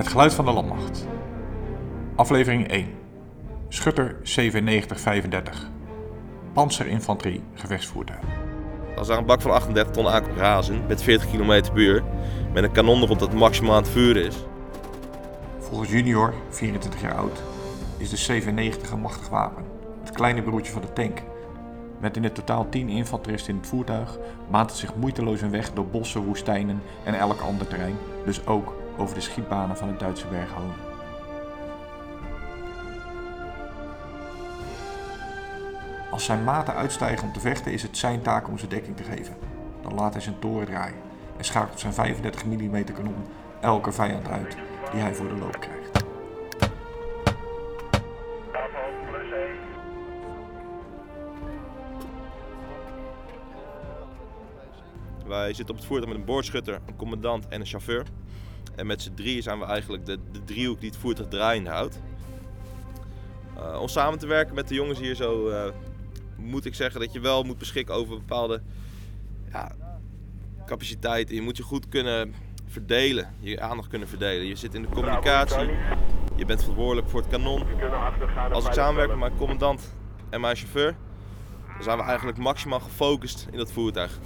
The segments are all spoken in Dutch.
Het geluid van de landmacht. Aflevering 1. Schutter 9735. Panzerinfanterie gevechtsvoertuig. Als er een bak van 38 ton aankomt razen met 40 km per uur, met een kanon erop dat maximaal aan het vuren is, Volgens Junior, 24 jaar oud, is de 97 een machtig wapen. Het kleine broertje van de tank. Met in het totaal 10 infanteristen in het voertuig maakt het zich moeiteloos een weg door bossen, woestijnen en elk ander terrein, dus ook over de schietbanen van het Duitse berghoven. Als zijn maten uitstijgen om te vechten is het zijn taak om ze dekking te geven. Dan laat hij zijn toren draaien en schakelt zijn 35 mm kanon elke vijand uit die hij voor de loop krijgt. wij zitten op het voertuig met een boordschutter, een commandant en een chauffeur. En met z'n drieën zijn we eigenlijk de, de driehoek die het voertuig draaiende houdt. Uh, om samen te werken met de jongens hier zo uh, moet ik zeggen dat je wel moet beschikken over bepaalde ja, capaciteiten. Je moet je goed kunnen verdelen, je aandacht kunnen verdelen. Je zit in de communicatie, je bent verantwoordelijk voor het kanon. Als ik samenwerk met mijn commandant en mijn chauffeur, dan zijn we eigenlijk maximaal gefocust in dat voertuig.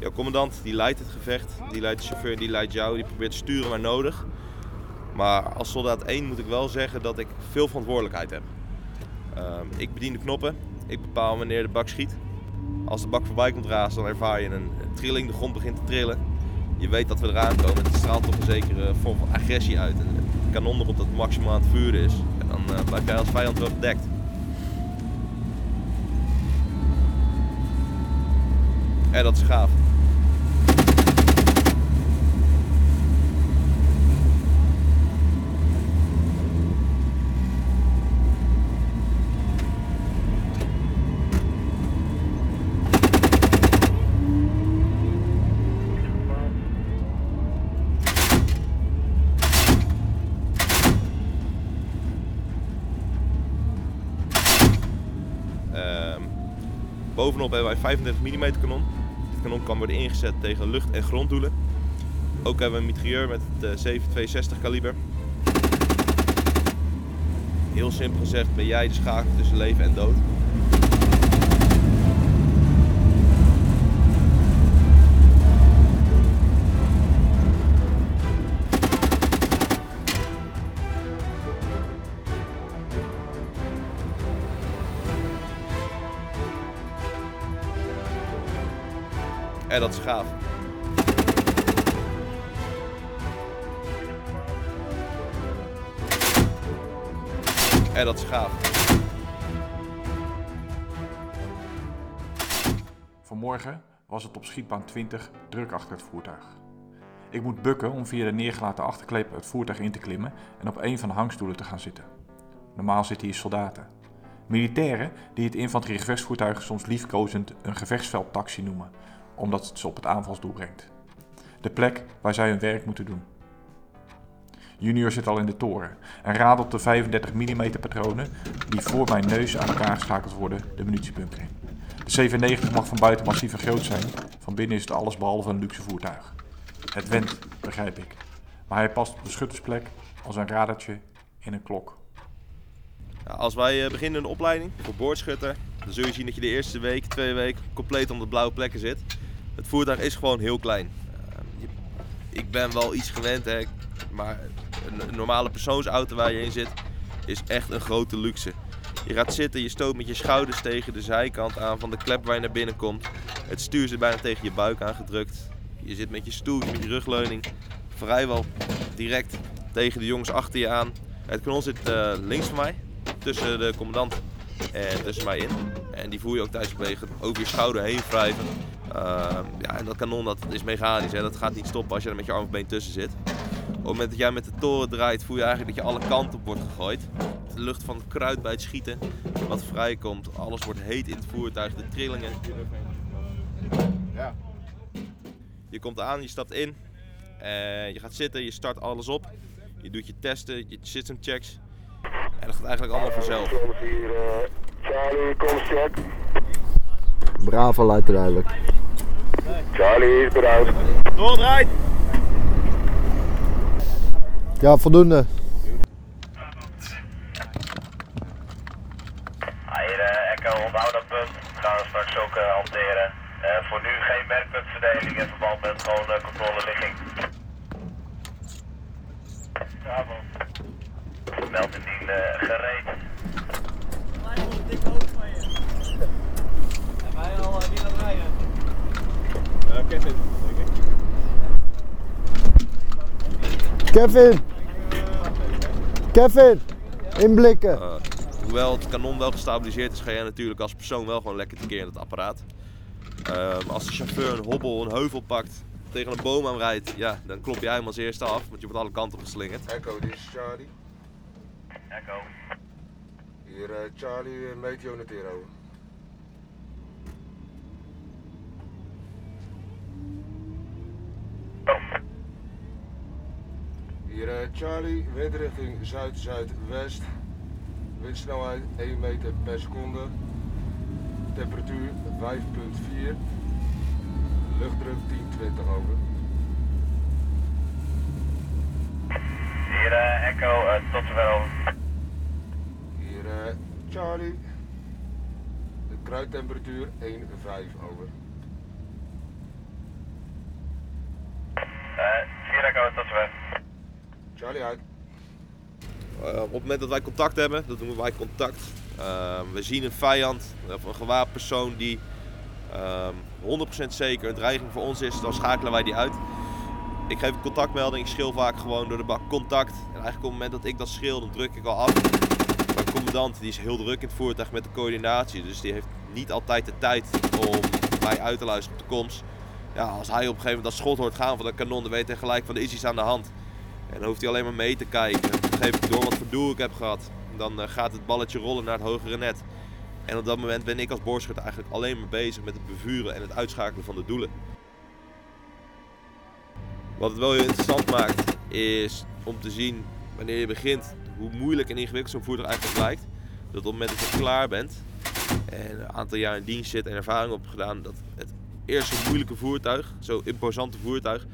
Jouw commandant die leidt het gevecht, die leidt de chauffeur, die leidt jou, die probeert te sturen waar nodig. Maar als soldaat 1 moet ik wel zeggen dat ik veel verantwoordelijkheid heb. Uh, ik bedien de knoppen, ik bepaal wanneer de bak schiet. Als de bak voorbij komt razen, dan ervaar je een trilling, de grond begint te trillen. Je weet dat we eraan komen, het straalt toch een zekere vorm van agressie uit. En het kanon erop dat maximaal aan het vuren is. En dan uh, blijf jij als vijand wel gedekt. En dat is gaaf. Bovenop hebben wij 35 mm kanon. Het kanon kan worden ingezet tegen lucht- en gronddoelen. Ook hebben we een mitrailleur met het 762 kaliber. Heel simpel gezegd ben jij de schakel tussen leven en dood. En dat is gaaf. En dat is gaaf. Vanmorgen was het op schietbaan 20 druk achter het voertuig. Ik moet bukken om via de neergelaten achterklep het voertuig in te klimmen en op een van de hangstoelen te gaan zitten. Normaal zitten hier soldaten. Militairen die het infanteriegevechtsvoertuig soms liefkozend een gevechtsveldtaxi noemen, omdat het ze op het aanvalsdoel brengt. De plek waar zij hun werk moeten doen. Junior zit al in de toren en radelt de 35 mm patronen die voor mijn neus aan elkaar geschakeld worden de munitiebunker in. De 97 mag van buiten massief en groot zijn, van binnen is het alles behalve een luxe voertuig. Het went, begrijp ik, maar hij past op de schuttersplek als een radertje in een klok. Als wij eh, beginnen een opleiding voor boordschutter, dan zul je zien dat je de eerste week, twee weken compleet onder blauwe plekken zit. Het voertuig is gewoon heel klein. Uh, ik ben wel iets gewend, hè, maar een normale persoonsauto waar je in zit is echt een grote luxe. Je gaat zitten, je stoot met je schouders tegen de zijkant aan van de klep waar je naar binnen komt. Het stuur zit bijna tegen je buik aangedrukt. Je zit met je stoel, met je rugleuning vrijwel direct tegen de jongens achter je aan. Het kanon zit uh, links van mij, tussen de commandant en tussen mij in. En die voel je ook tijdens het over je schouder heen wrijven. Uh, ja, en dat kanon dat is mechanisch, hè. dat gaat niet stoppen als je er met je arm of been tussen zit. Op het moment dat jij met de toren draait, voel je eigenlijk dat je alle kanten op wordt gegooid. De lucht van het kruid bij het schieten, wat vrijkomt. Alles wordt heet in het voertuig, de trillingen. Ja. Je komt aan, je stapt in, en je gaat zitten, je start alles op. Je doet je testen, je system checks. En dat gaat eigenlijk allemaal vanzelf. Charlie, kom check. Bravo luidt duidelijk. Charlie is bereid. Doordraait! Ja, voldoende. Hier, uh, Echo, onthoud dat punt. Gaan we straks ook uh, hanteren. Uh, voor nu geen merkpuntverdeling in verband met gewoon uh, controleligging. Bravo. Meld indien uh, gereed. Kevin! Kevin! Inblikken! Uh, hoewel het kanon wel gestabiliseerd is, ga jij natuurlijk als persoon wel gewoon lekker tekeer in het apparaat. Uh, als de chauffeur een hobbel, een heuvel pakt, tegen een boom aan rijdt, ja, dan klop jij hem als eerste af, want je wordt alle kanten op geslingerd. Echo, dit is Charlie. Echo. Hier uh, Charlie, Meteo Notero. Hier uh, Charlie, windrichting zuid-zuidwest. Windsnelheid 1 meter per seconde. Temperatuur 5,4. Luchtdruk 1020 over. Hier uh, Echo, uh, tot over. Hier uh, Charlie. De kruidtemperatuur 1,5 over. hier Echo, tot zover. Uh, op het moment dat wij contact hebben, dat noemen wij contact. Uh, we zien een vijand of een gewapend persoon die uh, 100% zeker een dreiging voor ons is, dan schakelen wij die uit. Ik geef een contactmelding, ik schreeuw vaak gewoon door de bak contact. En eigenlijk op het moment dat ik dat schreeuw, dan druk ik al af. Mijn commandant die is heel druk in het voertuig met de coördinatie, dus die heeft niet altijd de tijd om mij uit te luisteren op de komst. Ja, als hij op een gegeven moment dat schot hoort gaan van de kanon, dan weet hij gelijk van er is iets aan de hand. En dan hoeft hij alleen maar mee te kijken. Geef ik door wat voor doel ik heb gehad. Dan uh, gaat het balletje rollen naar het hogere net. En op dat moment ben ik als boorschutter eigenlijk alleen maar bezig met het bevuren en het uitschakelen van de doelen. Wat het wel heel interessant maakt, is om te zien wanneer je begint hoe moeilijk en ingewikkeld zo'n voertuig eigenlijk lijkt. Dat op het moment dat je klaar bent en een aantal jaar in dienst zit en ervaring op gedaan, dat het eerst zo'n moeilijke voertuig, zo'n imposante voertuig,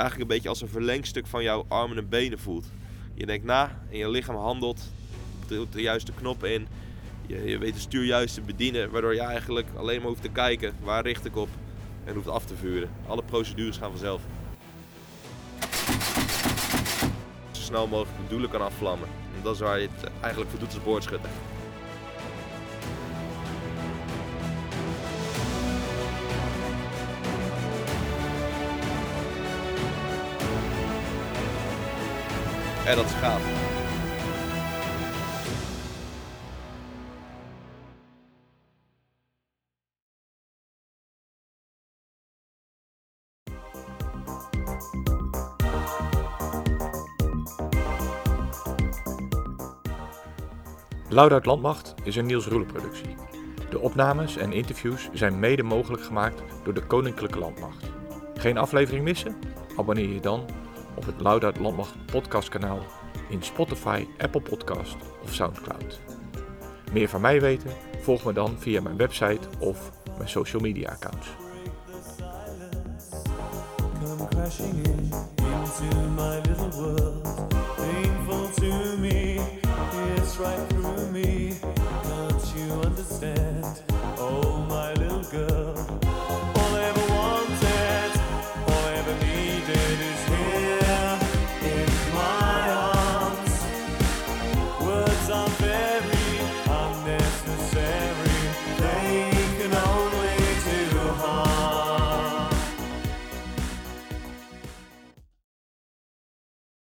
eigenlijk een beetje als een verlengstuk van jouw armen en benen voelt. Je denkt na en je lichaam handelt, drukt de juiste knop in. Je, je weet het stuur juist te bedienen, waardoor je eigenlijk alleen maar hoeft te kijken waar richt ik op en hoeft af te vuren. Alle procedures gaan vanzelf. Zo snel mogelijk de doelen kan afvlammen. En dat is waar je het eigenlijk voor doet als boordschutter. En dat is gaaf. Landmacht is een Niels Roelen productie. De opnames en interviews zijn mede mogelijk gemaakt door de Koninklijke Landmacht. Geen aflevering missen? Abonneer je dan op het Loud Landmacht podcastkanaal in Spotify, Apple Podcast of Soundcloud. Meer van mij weten? Volg me dan via mijn website of mijn social media accounts.